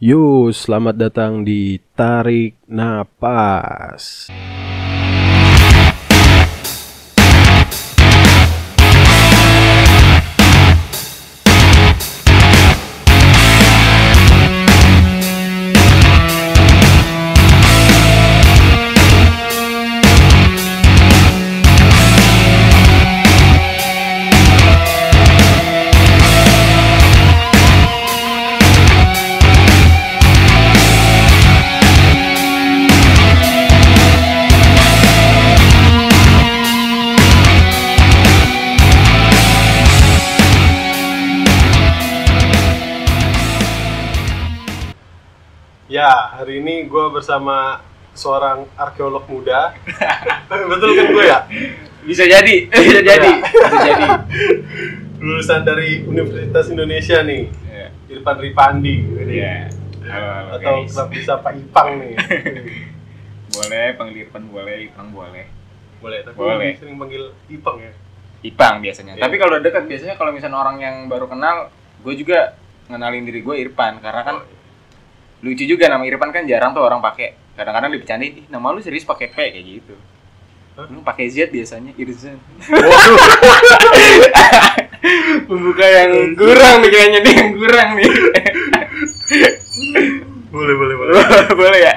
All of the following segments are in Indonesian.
Yo, selamat datang di Tarik Napas. Hari ini gue bersama seorang arkeolog muda. Betul kan gue ya? Bisa jadi, bisa jadi, bisa jadi. Lulusan dari Universitas Indonesia nih, Iya. Irfan Ripandi. Iya. Halo, halo, Atau guys. kerap bisa Pak Ipang nih. Boleh panggil Irfan boleh, Ipang boleh. Boleh, tapi Boleh. sering panggil Ipang ya. Ipang biasanya. Iya. Tapi kalau dekat biasanya kalau misalnya orang yang baru kenal, gue juga ngenalin diri gue Irfan karena kan Oh, iya. Lucu juga nama Irfan kan jarang tuh orang pakai. Kadang-kadang dibecandain, "Ih, nama lu serius pakai P kayak gitu. Lu pakai Z biasanya, Irzan. Waduh, Pembuka yang kurang nih kayaknya nih yang kurang nih. boleh, boleh, boleh. boleh ya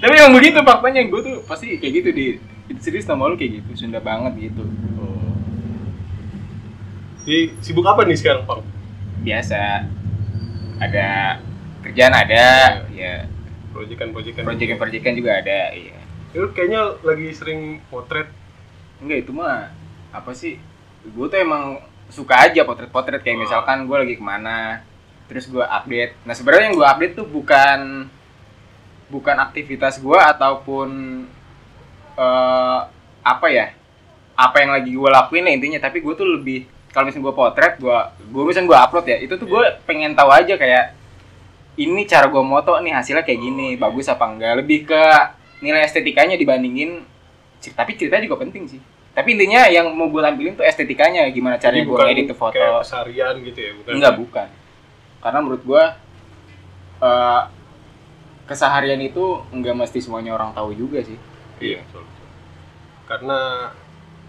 tapi emang begitu faktanya gue tuh pasti kayak gitu di serius nama lu kayak gitu Sunda banget gitu Oh. Jadi sibuk apa nih sekarang, Pang? biasa ada kerjaan ada ya Proyekan-proyekan. proyekan-proyekan juga ada iya Lu kayaknya lagi sering potret. enggak itu mah apa sih gue tuh emang suka aja potret-potret kayak Oh. misalkan gue lagi ke mana terus gue update nah sebenarnya yang gue update tuh bukan bukan aktivitas gue ataupun eh apa ya apa yang lagi gue lakuin ya intinya tapi gue tuh lebih kalau misalnya gue potret gue gue misalnya gue upload ya itu tuh gue pengen tahu aja kayak ini cara gue moto nih hasilnya kayak gini bagus apa enggak? Lebih ke nilai estetikanya dibandingin tapi ceritanya juga penting sih. Tapi intinya yang mau gue tampilin tuh estetikanya gimana caranya gue edit tuh foto. kayak keseharian gitu ya, bukan? enggak bukan. Karena menurut gue eh, keseharian itu enggak mesti semuanya orang tahu juga sih. Iya, betul, betul. Karena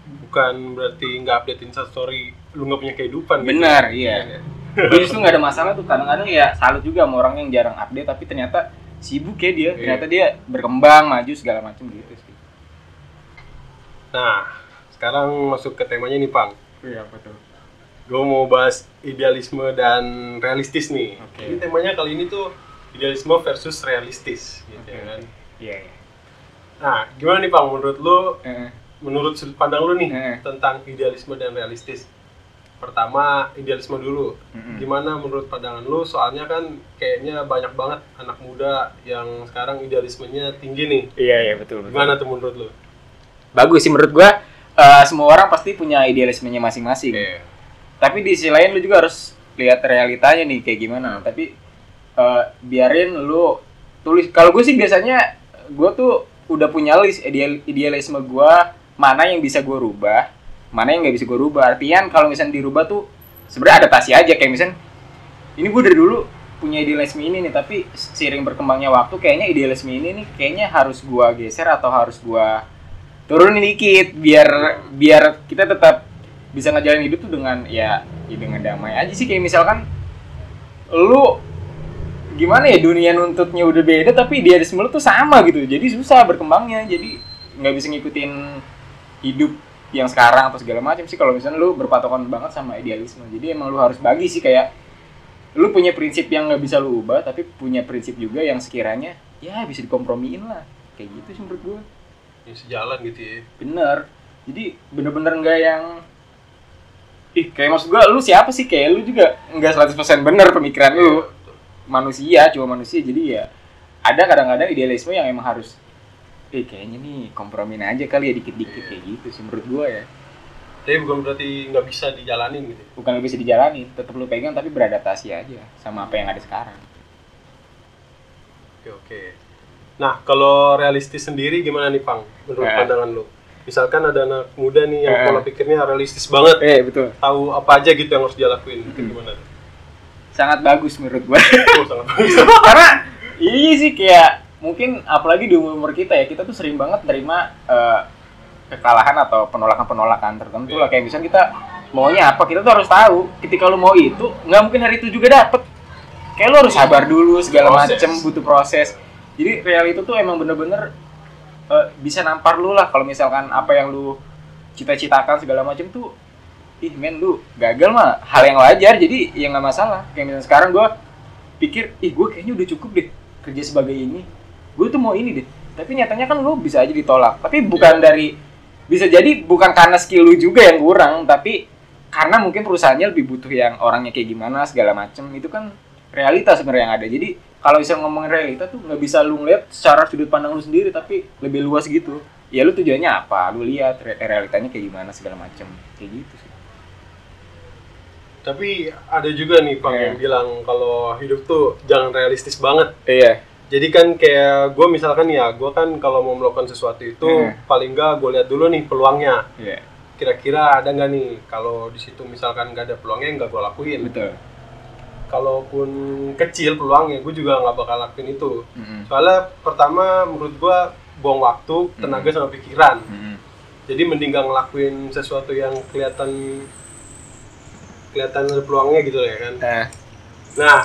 bukan berarti nggak update Insta story lu nggak punya kehidupan gitu. benar iya gue justru nggak ada masalah tuh kadang-kadang ya salut juga sama orang yang jarang update tapi ternyata sibuk ya dia Iya. ternyata dia berkembang maju segala macam gitu sih Nah, sekarang masuk ke temanya nih, Pang. iya betul Gue mau bahas idealisme dan realistis nih. Oke. Ini temanya kali ini tuh idealisme versus realistis, gitu Oke, ya kan. iya iya Nah, gimana nih, Pang? Menurut lu, Eh, menurut sudut pandang lu nih tentang idealisme dan realistis. Pertama, idealisme dulu. mm-mm. Gimana menurut pandangan lu? Soalnya kan kayaknya banyak banget anak muda yang sekarang idealismenya tinggi nih. iya iya betul betul Gimana tuh menurut lu? bagus sih menurut gua eh, semua orang pasti punya idealismenya masing-masing Iya. tapi di sisi lain lu juga harus lihat realitanya nih kayak gimana tapi eh, biarin lu tulis kalau gue sih biasanya gue tuh udah punya list ideal idealisme gue mana yang bisa gue rubah mana yang nggak bisa gue rubah? Artian kalau misalnya dirubah tuh sebenarnya adaptasi aja. Kayak misalnya ini gue dari dulu punya idealisme ini nih tapi seiring berkembangnya waktu kayaknya idealisme ini nih kayaknya harus gue geser atau harus gue turunin dikit biar biar kita tetap bisa ngejalanin hidup tuh dengan ya, ya dengan damai aja sih. Kayak misalkan lu gimana ya dunia nuntutnya udah beda tapi idealisme lu tuh sama gitu. Jadi susah berkembangnya. Jadi nggak bisa ngikutin hidup yang sekarang atau segala macam sih kalau misalnya lu berpatokan banget sama idealisme. Jadi emang lu harus bagi sih kayak lu punya prinsip yang nggak bisa lu ubah tapi punya prinsip juga yang sekiranya ya bisa dikompromiin lah. Kayak gitu sih menurut gue Ya, sejalan gitu ya. bener. Jadi bener-bener nggak yang ih kayak maksud gua lu siapa sih? Kayak lu juga nggak 100% bener pemikiran lu. Iya, manusia cuma manusia. Jadi ya ada kadang-kadang idealisme yang emang harus eh kayaknya nih kompromin aja kali ya dikit-dikit Iya. kayak gitu sih menurut gua ya Tapi bukan berarti nggak bisa dijalanin gitu. bukan lebih bisa dijalanin tetap lu pegang tapi beradaptasi aja sama apa yang ada sekarang Oke oke. Nah kalau realistis sendiri gimana nih Pang? Menurut Eh. pandangan lu? Misalkan ada anak muda nih yang Eh. pola pikirnya realistis banget, eh betul tahu apa aja gitu yang harus dia lakuin. Hmm. gimana? sangat bagus menurut gue Oh, sangat bagus. karena ini sih kayak mungkin apalagi di umur umur kita ya kita tuh sering banget terima eh, kekalahan atau penolakan penolakan tertentu lah. Kayak misalnya kita maunya apa kita tuh harus tahu ketika lu mau itu nggak mungkin hari itu juga dapet. Kayak lu harus sabar dulu segala macem butuh proses. Jadi real itu tuh emang bener-bener eh, bisa nampar lu lah. Kalau misalkan apa yang lu cita-citakan segala macem tuh ih men lu gagal mah hal yang wajar. Jadi ya nggak masalah. Kayak misalnya sekarang gua pikir ih gue kayaknya udah cukup deh kerja sebagai ini gue tuh mau ini deh tapi nyatanya kan lu bisa aja ditolak. Tapi bukan dari bisa jadi bukan karena skill lu juga yang kurang tapi karena mungkin perusahaannya lebih butuh yang orangnya kayak gimana segala macem itu kan realita sebenarnya yang ada. Jadi kalau bisa ngomongin realita tuh nggak bisa lu ngeliat secara sudut pandang lu sendiri tapi lebih luas gitu. Ya lu tujuannya apa? Lu lihat re- realitanya kayak gimana segala macem. Kayak gitu sih. Tapi ada juga nih Bang Iya. yang bilang kalau hidup tuh jangan realistis banget. iya Jadi kan kayak gue misalkan ya, gue kan kalau mau melakukan sesuatu itu Hmm. paling nggak gue lihat dulu nih peluangnya. iya Kira-kira ada nggak nih? Kalau di situ misalkan nggak ada peluangnya nggak gue lakuin. betul Kalaupun kecil peluangnya, gue juga nggak bakal lakuin itu. Mm-mm. Soalnya pertama menurut gue buang waktu, tenaga Hmm. sama pikiran. Mm-mm. Jadi mending nggak ngelakuin sesuatu yang kelihatan kelihatan ada peluangnya gitu ya kan. Nah, Nah,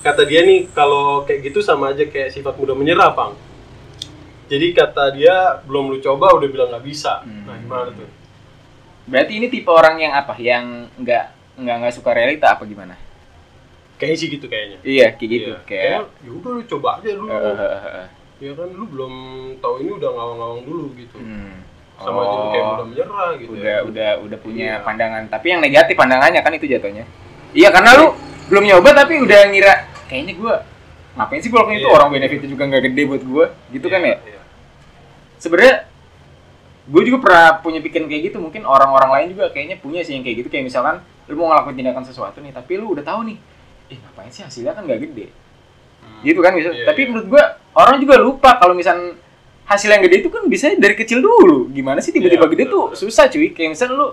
kata dia nih kalau kayak gitu sama aja kayak sifat mudah menyerah, Bang. Jadi kata dia belum lu coba udah bilang nggak bisa. Hmm. Nah, gimana tuh? berarti ini tipe orang yang apa yang nggak nggak nggak suka realita apa gimana Kayaknya sih gitu kayaknya. iya kayak gitu Iya. kayak ya udah lu coba aja dulu. eh, eh. Ya kan lu belum tahu ini udah ngawang-ngawang dulu gitu. Hmm. Sama aja lu kayak Oh. mudah menyerah gitu. udah ya. udah udah punya Iya. pandangan tapi yang negatif pandangannya kan itu jatuhnya iya karena lu belum nyoba tapi udah ngira kayaknya gua ngapain sih gua lakuin itu Iya. orang benefitnya juga nggak gede buat gua gitu kan ya Iya. sebenarnya gue juga pernah punya pikiran kayak gitu mungkin orang-orang lain juga kayaknya punya sih yang kayak gitu kayak misalkan lu mau ngelakuin tindakan sesuatu nih tapi lu udah tahu nih eh ngapain sih hasilnya kan nggak gede Hmm. gitu kan bisa Iya, tapi iya. menurut gua orang juga lupa kalau misal hasil yang gede itu kan bisa dari kecil dulu gimana sih tiba-tiba Iya, gede betul, tuh betul. susah cuy kayak misal lu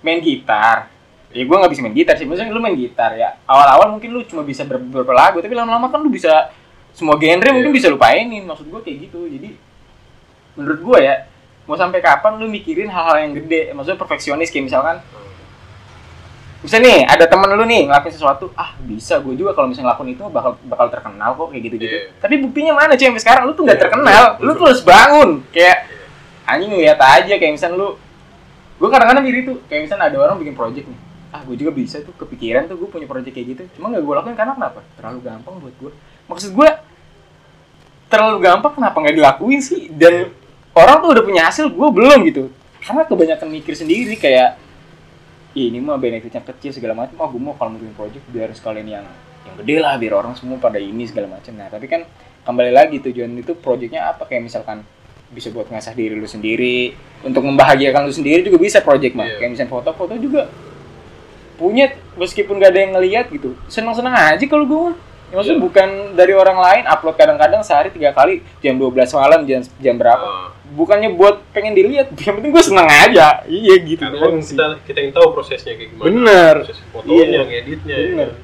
main gitar ya gua nggak bisa main gitar sih. Misalnya lu main gitar ya. Awal-awal mungkin lu cuma bisa ber- beberapa lagu tapi lama-lama kan lu bisa semua genre Iya. mungkin bisa lu painin. Maksud gua kayak gitu. Jadi menurut gua ya mau sampai kapan lu mikirin hal-hal yang gede? Maksudnya perfeksionis kayak misalkan misalnya nih ada temen lu nih ngelakuin sesuatu ah bisa gue juga kalau misalnya ngelakuin itu bakal bakal terkenal kok kayak gitu gitu Iya. tapi buktinya mana cuy sampai sekarang? Lu tuh nggak Iya, terkenal. betul, lu tuh harus bangun. Kayak anjing ngeliat aja kayak misalnya lu gue kadang-kadang diri tuh. Kayak misalnya ada orang bikin project nih ah gue juga bisa tuh kepikiran tuh gue punya project kayak gitu. Cuma nggak gue lakuin karena kenapa? Terlalu gampang buat gue maksud gue terlalu gampang kenapa nggak dilakuin sih? Dan orang tuh udah punya hasil gue belum gitu. Karena kebanyakan mikir sendiri kayak "Ih, ini mah benefitnya kecil segala macam oh gue mau kalau mau bikin project biar sekalian yang yang gede lah biar orang semua pada ini segala macam nah tapi kan kembali lagi tujuan itu projectnya apa? Kayak misalkan bisa buat ngasah diri lu sendiri. Untuk membahagiakan lu sendiri juga bisa project mah Iya. kayak misalnya foto-foto juga punya meskipun gak ada yang ngeliat gitu senang-senang aja kalau gue Ya, maksudnya Iya. bukan dari orang lain upload kadang-kadang sehari tiga kali jam 12 malam jam jam berapa Ah. bukannya buat pengen dilihat yang penting gue seneng aja iya gitu Karena doang kan sih. kita kita yang tahu prosesnya kayak gimana. Bener. Proses fotonya, Iya. ngeditnya. Bener. ya.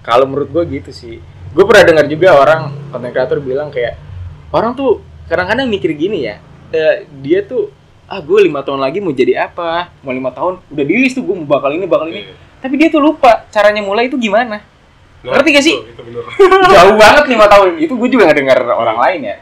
kalau menurut gue gitu sih gue pernah dengar juga orang konten kreator bilang kayak orang tuh kadang-kadang mikir gini ya eh, dia tuh ah gue lima tahun lagi mau jadi apa? Mau lima tahun udah di list tuh gue mau bakal ini bakal ini. Iya. tapi dia tuh lupa caranya mulai itu gimana. Nah, Ngerti gak sih? Itu, itu jauh banget lima tahun. Itu gue juga nggak dengar orang lain ya.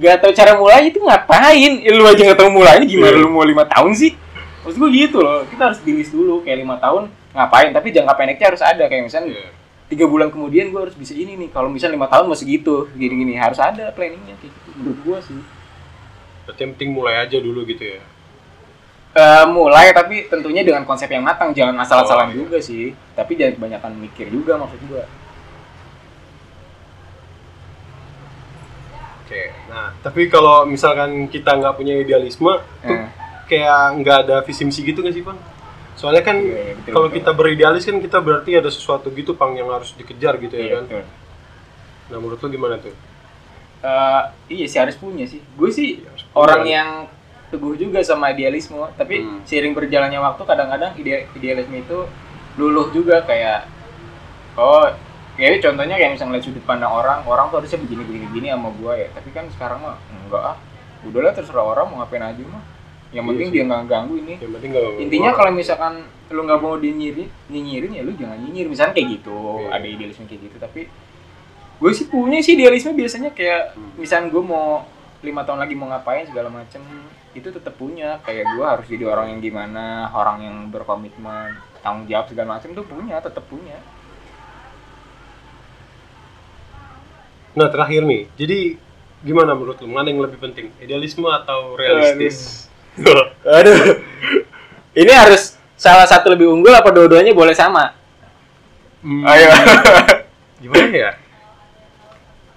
Gak tahu cara mulai itu ngapain? Ya, lu aja nggak tahu mulainya gimana Iya. lu mau lima tahun sih? Maksud gue gitu loh. Kita harus di list dulu kayak lima tahun ngapain? Tapi jangka pendeknya harus ada. Kayak misalnya Iya. tiga bulan kemudian gue harus bisa ini nih. Kalau misalnya lima tahun masih gitu gini gini harus ada planningnya kayak gitu. Menurut gue sih Berarti yang penting mulai aja dulu gitu ya. Eh, mulai tapi tentunya dengan konsep yang matang jangan asal-asalan Oh, iya. juga sih tapi jangan kebanyakan mikir juga maksud gue Oke. Nah, tapi kalau misalkan kita nggak punya idealisme, tuh Eh. kayak nggak ada visi misi gitu nggak sih, Bang? Soalnya kan Iya, iya, betul, kalau kita beridealis kan kita berarti ada sesuatu gitu, Pang, yang harus dikejar gitu ya Iya, kan. betul. Nah, menurut lu gimana tuh? Eh, iya sih harus punya sih gue sih Iya, orang yang teguh juga sama idealisme tapi Hmm. seiring berjalannya waktu kadang-kadang ide idealisme itu luluh juga kayak oh kayak contohnya kayak misalnya ngeliat sudut pandang orang orang tuh harusnya begini begini begini sama gua ya tapi kan sekarang mah enggak ah udahlah terserah orang mau ngapain aja mah yang Iya penting sih. dia nggak ganggu ini yang penting nggak intinya kalau misalkan lu nggak mau dinyirin nyinyirin ya lu jangan nyinyir misalnya kayak gitu Iya. ada idealisme kayak gitu tapi gue sih punya sih idealisme biasanya kayak Hmm. misalnya gue mau lima tahun lagi mau ngapain segala macem itu tetap punya. Kayak gue harus jadi orang yang gimana orang yang berkomitmen tanggung jawab segala macem tuh punya tetap punya. Nah terakhir nih jadi gimana menurut lu? Mana yang lebih penting idealisme atau realistis? Aduh. Ini harus salah satu lebih unggul apa dua-duanya boleh sama? Hmm, ayo. Gimana ya?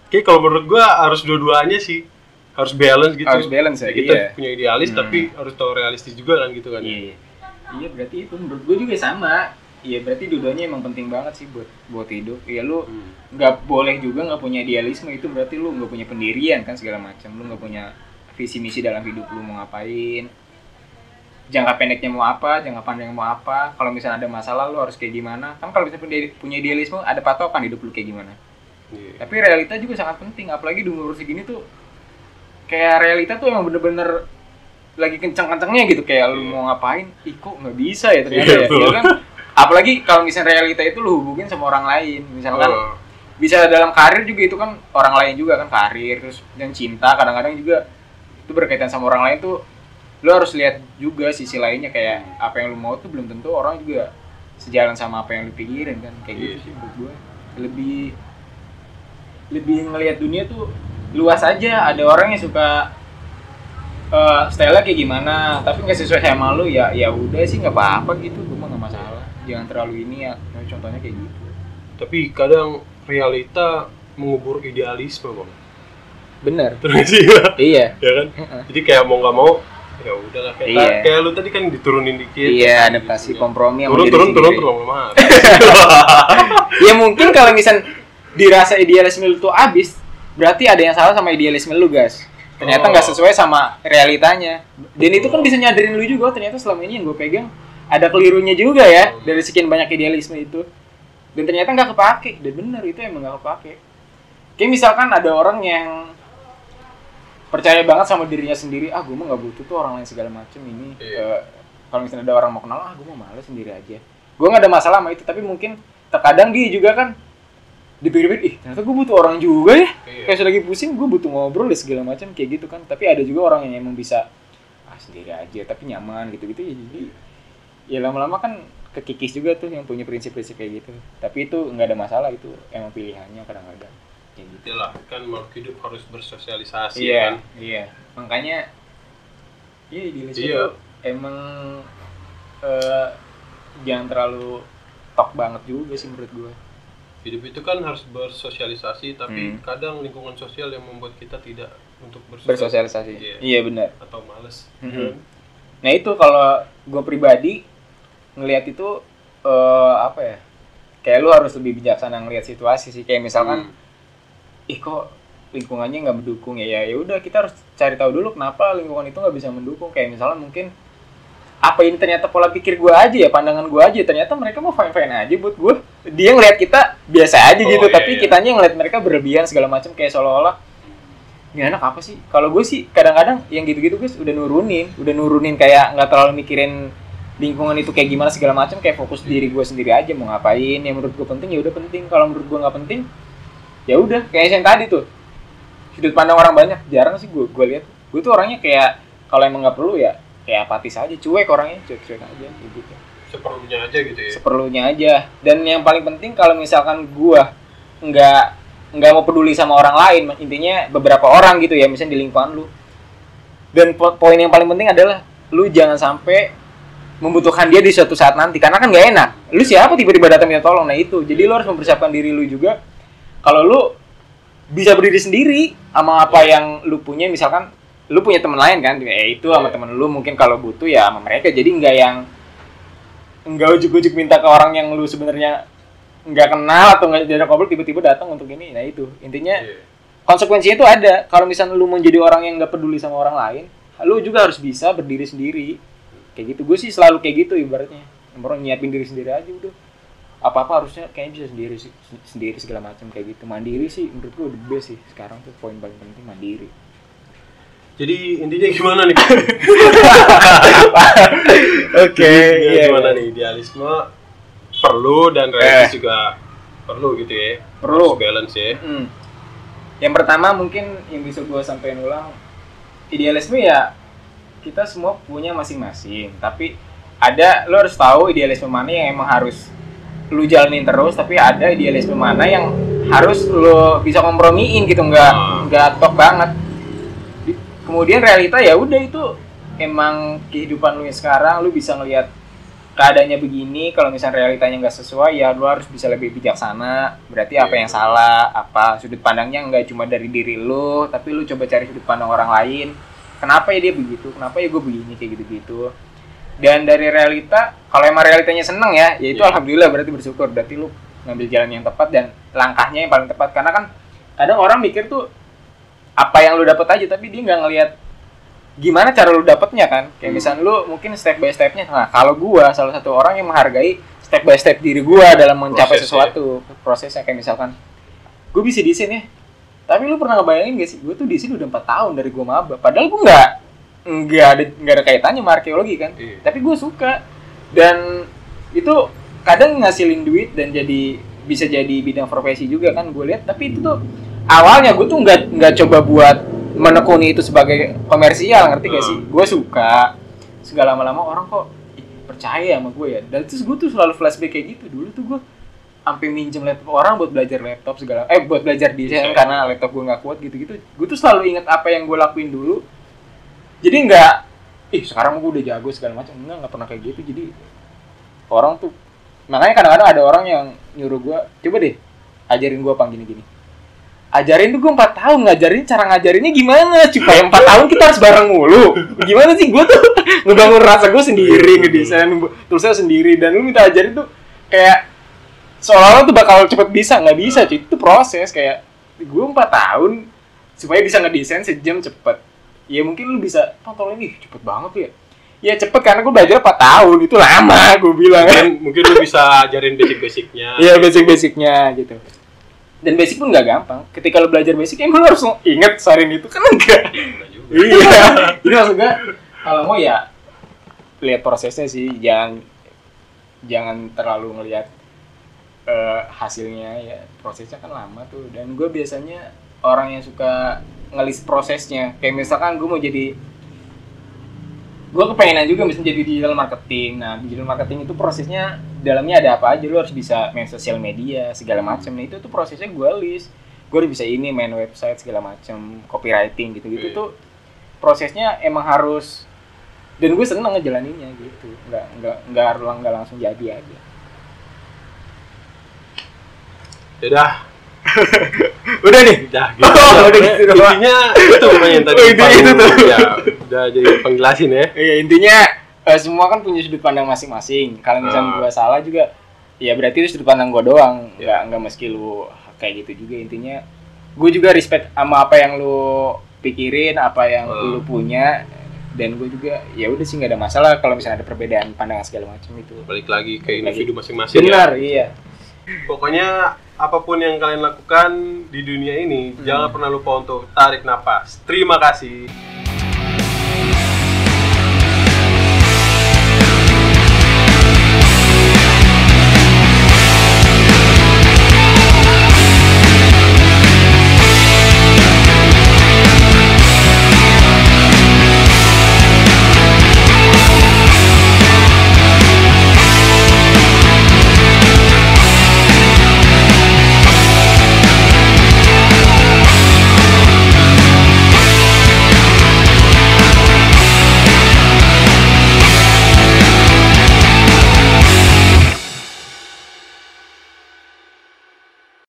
Oke, kalau menurut gua harus dua-duanya sih harus balance gitu Harus balance ya, kita iya. punya idealis Hmm. tapi harus tahu realistis juga kan gitu kan Iya. Iya berarti itu menurut gue juga sama. Iya berarti dua-duanya emang penting banget sih buat buat hidup. Iya lu Hmm. nggak boleh juga nggak punya idealisme itu berarti lu nggak punya pendirian kan segala macam. Lu nggak punya visi misi dalam hidup lu mau ngapain. Jangka pendeknya mau apa, jangka panjangnya mau apa. Kalau misalnya ada masalah lu harus kayak gimana. Kan kalau misalnya punya- idealisme ada patokan hidup lu kayak gimana. Iya. Tapi realita juga sangat penting, apalagi di umur segini tuh kayak realita tuh emang bener-bener lagi kenceng-kencengnya gitu kayak lu Iya. mau ngapain, ih kok nggak bisa ya ternyata Iya, ya, betul. ya kan? Apalagi kalau misalnya realita itu lu hubungin sama orang lain, misalkan Oh, bisa dalam karir juga itu kan orang lain juga kan karir terus dan cinta kadang-kadang juga itu berkaitan sama orang lain tuh lu harus lihat juga sisi lainnya kayak apa yang lu mau tuh belum tentu orang juga sejalan sama apa yang lu pikirin kan kayak gitu Iya. sih menurut gue lebih lebih ngelihat dunia tuh luas aja. Ada orang yang suka eh style kayak gimana tapi nggak sesuai sama lu ya ya udah sih nggak apa-apa gitu. Gue mah nggak masalah. Jangan terlalu ini ya contohnya kayak gitu. Tapi kadang realita mengubur idealisme bang. Bener. Terus sih iya. Ya kan? Jadi kayak mau nggak mau ya udahlah. Kayak, Iya. kayak lu tadi kan diturunin dikit. Iya, adaptasi gitu. kompromi turun turun turun turun lama Ya mungkin kalau misal dirasa idealisme lu tuh abis, berarti ada yang salah sama idealisme lu, guys. Ternyata Oh. nggak sesuai sama realitanya. Dan itu kan bisa nyadarin lu juga, oh, ternyata selama ini yang gue pegang ada kelirunya juga ya Oh. dari sekian banyak idealisme itu. Dan ternyata nggak kepake. Dan bener itu emang nggak kepake. Kayak misalkan ada orang yang percaya banget sama dirinya sendiri, ah gue mah nggak butuh tuh orang lain segala macem ini. Iya. Eh, kalau misalnya ada orang mau kenal, ah gue mau males sendiri aja. Gue nggak ada masalah sama itu, tapi mungkin terkadang dia juga kan dipikir-pikir, ih ternyata gue butuh orang juga ya. Iya. Kayak lagi pusing, gue butuh ngobrol ya segala macam kayak gitu kan. Tapi ada juga orang yang emang bisa ah sendiri aja, tapi nyaman gitu-gitu ya jadi ya lama-lama kan kekikis juga tuh yang punya prinsip-prinsip kayak gitu. Tapi itu nggak ada masalah itu emang pilihannya kadang-kadang. Kayak gitu. Itulah kan makhluk hidup harus bersosialisasi Iya, kan. iya. Makanya iya idealisme Iya. emang eh, jangan terlalu tok banget juga sih menurut gue. Hidup itu kan harus bersosialisasi tapi Hmm. kadang lingkungan sosial yang membuat kita tidak untuk Bersosialisasi. Iya. Iya benar. atau males. Mhm. Nah itu kalau gue pribadi ngelihat itu eh, apa ya? Kayak lu harus lebih bijaksana ngelihat situasi sih. Kayak misalkan, Hmm. ih kok lingkungannya nggak mendukung ya? Ya udah kita harus cari tahu dulu kenapa lingkungan itu nggak bisa mendukung. Kayak misalnya mungkin apa ini ternyata pola pikir gue aja ya, pandangan gue aja. Ternyata mereka mau fine fine aja buat gue. Dia ngelihat kita biasa aja Oh, gitu, iya, tapi iya. kitanya ngelihat mereka berlebihan segala macam kayak seolah-olah ini anak apa sih? Kalau gue sih kadang-kadang yang gitu-gitu guys udah nurunin, udah nurunin kayak nggak terlalu mikirin lingkungan itu kayak gimana segala macam, kayak fokus diri gue sendiri aja mau ngapain. Yang menurut gue penting ya udah penting. Kalau menurut gue nggak penting, ya udah kayak yang tadi tuh sudut pandang orang banyak jarang sih gue gue lihat. Gue tuh orangnya kayak kalau emang nggak perlu ya kayak apatis aja, cuek orangnya, cuek-cuek aja kayak gitu Seperlunya aja gitu ya. seperlunya aja. Dan yang paling penting kalau misalkan gua nggak nggak mau peduli sama orang lain intinya beberapa orang gitu ya misalnya di lingkungan lu. Dan po- poin yang paling penting adalah lu jangan sampai membutuhkan dia di suatu saat nanti karena kan nggak enak. Lu siapa tiba-tiba datang minta tolong? Nah itu. Jadi lu harus mempersiapkan diri lu juga. Kalau lu bisa berdiri sendiri sama apa yang lu punya misalkan lu punya teman lain kan ya itu sama Iya. temen lu mungkin kalau butuh ya sama mereka. Jadi nggak yang nggak ujuk-ujuk minta ke orang yang lu sebenarnya nggak kenal atau nggak jadi ngobrol tiba-tiba datang untuk ini. Nah itu. Intinya Iya. konsekuensinya itu ada. Kalau misalnya lu mau jadi orang yang nggak peduli sama orang lain lu juga harus bisa berdiri sendiri. Kayak gitu. Gue sih selalu kayak gitu ibaratnya. Orang nyiapin diri sendiri aja udah. Apa apa harusnya kayaknya bisa sendiri sih sendiri segala macam kayak gitu. Mandiri sih menurut gue the best sih sekarang tuh poin paling penting mandiri Jadi intinya gimana nih? oke Intinya iya, gimana iya. nih idealisme perlu dan realistis Eh. juga perlu gitu ya. Perlu. Harus balance ya. Hmm. Yang pertama mungkin yang bisa gue sampaikan ulang idealisme ya kita semua punya masing-masing tapi ada lo harus tahu idealisme mana yang emang harus lu jalanin terus tapi ada idealisme mana yang harus lo bisa kompromiin gitu nggak Ah. nggak tok banget kemudian realita ya udah itu emang kehidupan lu yang sekarang lu bisa ngelihat keadaannya begini kalau misalnya realitanya nggak sesuai ya lu harus bisa lebih bijaksana. Berarti apa Iya. yang salah apa sudut pandangnya nggak cuma dari diri lu tapi lu coba cari sudut pandang orang lain. Kenapa ya dia begitu? Kenapa ya gue begini kayak gitu gitu dan dari realita kalau emang realitanya seneng ya ya itu Iya. alhamdulillah berarti bersyukur. Berarti lu ngambil jalan yang tepat dan langkahnya yang paling tepat. Karena kan kadang orang mikir tuh apa yang lu dapat aja tapi dia nggak ngelihat gimana cara lu dapetnya kan. Kayak Hmm. misalnya lu mungkin step by stepnya. Nah kalau gua salah satu orang yang menghargai step by step diri gua dalam mencapai Proses, sesuatu prosesnya kayak misalkan gue bisa desain ya tapi lu pernah ngebayangin gak sih? Gue tuh desain udah 4 tahun dari gua maba. Padahal gua nggak nggak ada nggak ada kaitannya sama arkeologi kan. Iya. tapi gue suka. Dan itu kadang ngasilin duit dan jadi bisa jadi bidang profesi juga kan gue lihat. Tapi itu tuh awalnya gue tuh nggak nggak coba buat menekuni itu sebagai komersial ngerti gak sih? Hmm. gue suka. Segala lama-lama orang kok percaya sama gue ya. Dan terus gue tuh selalu flashback kayak gitu. Dulu tuh gue sampai minjem laptop orang buat belajar laptop segala eh buat belajar desain Desain. karena laptop gue nggak kuat gitu-gitu. Gue tuh selalu ingat apa yang gue lakuin dulu. Jadi nggak ih sekarang gue udah jago segala macam. Enggak nggak pernah kayak gitu. Jadi orang tuh makanya kadang-kadang ada orang yang nyuruh gue coba deh ajarin gue apa gini gini ajarin tuh gue empat tahun ngajarin cara ngajarinnya gimana? Supaya empat tahun kita harus bareng mulu. Gimana sih? Gue tuh ngebangun rasa gue sendiri ngedesain tulisnya sendiri. Dan lu minta ajarin tuh kayak seolah-olah tuh bakal cepet bisa nggak bisa cuy. Itu proses kayak gue empat tahun supaya bisa ngedesain sejam cepet. Ya mungkin lu bisa tonton ini cepet banget ya. Ya cepet karena gue belajar 4 tahun. Itu lama gue bilang. Mungkin mungkin lu bisa ajarin basic-basicnya. Iya basic-basicnya gitu. Dan basic pun nggak gampang. Ketika lo belajar basic, emang lo harus inget sarin itu kan enggak. Juga. iya. Jadi maksud gue, kalau mau ya lihat prosesnya sih, jangan jangan terlalu ngelihat eh, hasilnya ya. Prosesnya kan lama tuh. Dan gue biasanya orang yang suka ngelis prosesnya. Kayak misalkan gue mau jadi gue kepengenan juga misalnya jadi digital marketing. Nah, digital marketing itu prosesnya dalamnya ada apa aja lu harus bisa main sosial media segala macam. Nah, itu tuh prosesnya gue list. Gue udah bisa ini main website segala macam, copywriting gitu-gitu Iya. tuh prosesnya emang harus dan gue seneng ngejalaninnya gitu. Nggak nggak nggak harus nggak langsung jadi aja. Yaudah, Udah nih. udah gitu. Oh, aja. udah gitu. Intinya itu yang tadi Oh, intinya Bang- itu tuh. Ya, udah jadi penjelasin ya. Iya intinya eh, semua kan punya sudut pandang masing-masing. Kalau misalnya Ah. gua salah juga, ya berarti itu sudut pandang gua doang. Ya. Nggak nggak meski lu kayak gitu juga intinya. Gue juga respect sama apa yang lu pikirin, apa yang Ah. lu punya. Dan gue juga ya udah sih nggak ada masalah kalau misalnya ada perbedaan pandangan segala macam itu. Balik lagi ke Balik individu masing-masing ya. Benar, iya. Pokoknya apa pun yang kalian lakukan di dunia ini, Hmm. jangan pernah lupa untuk tarik napas. Terima kasih.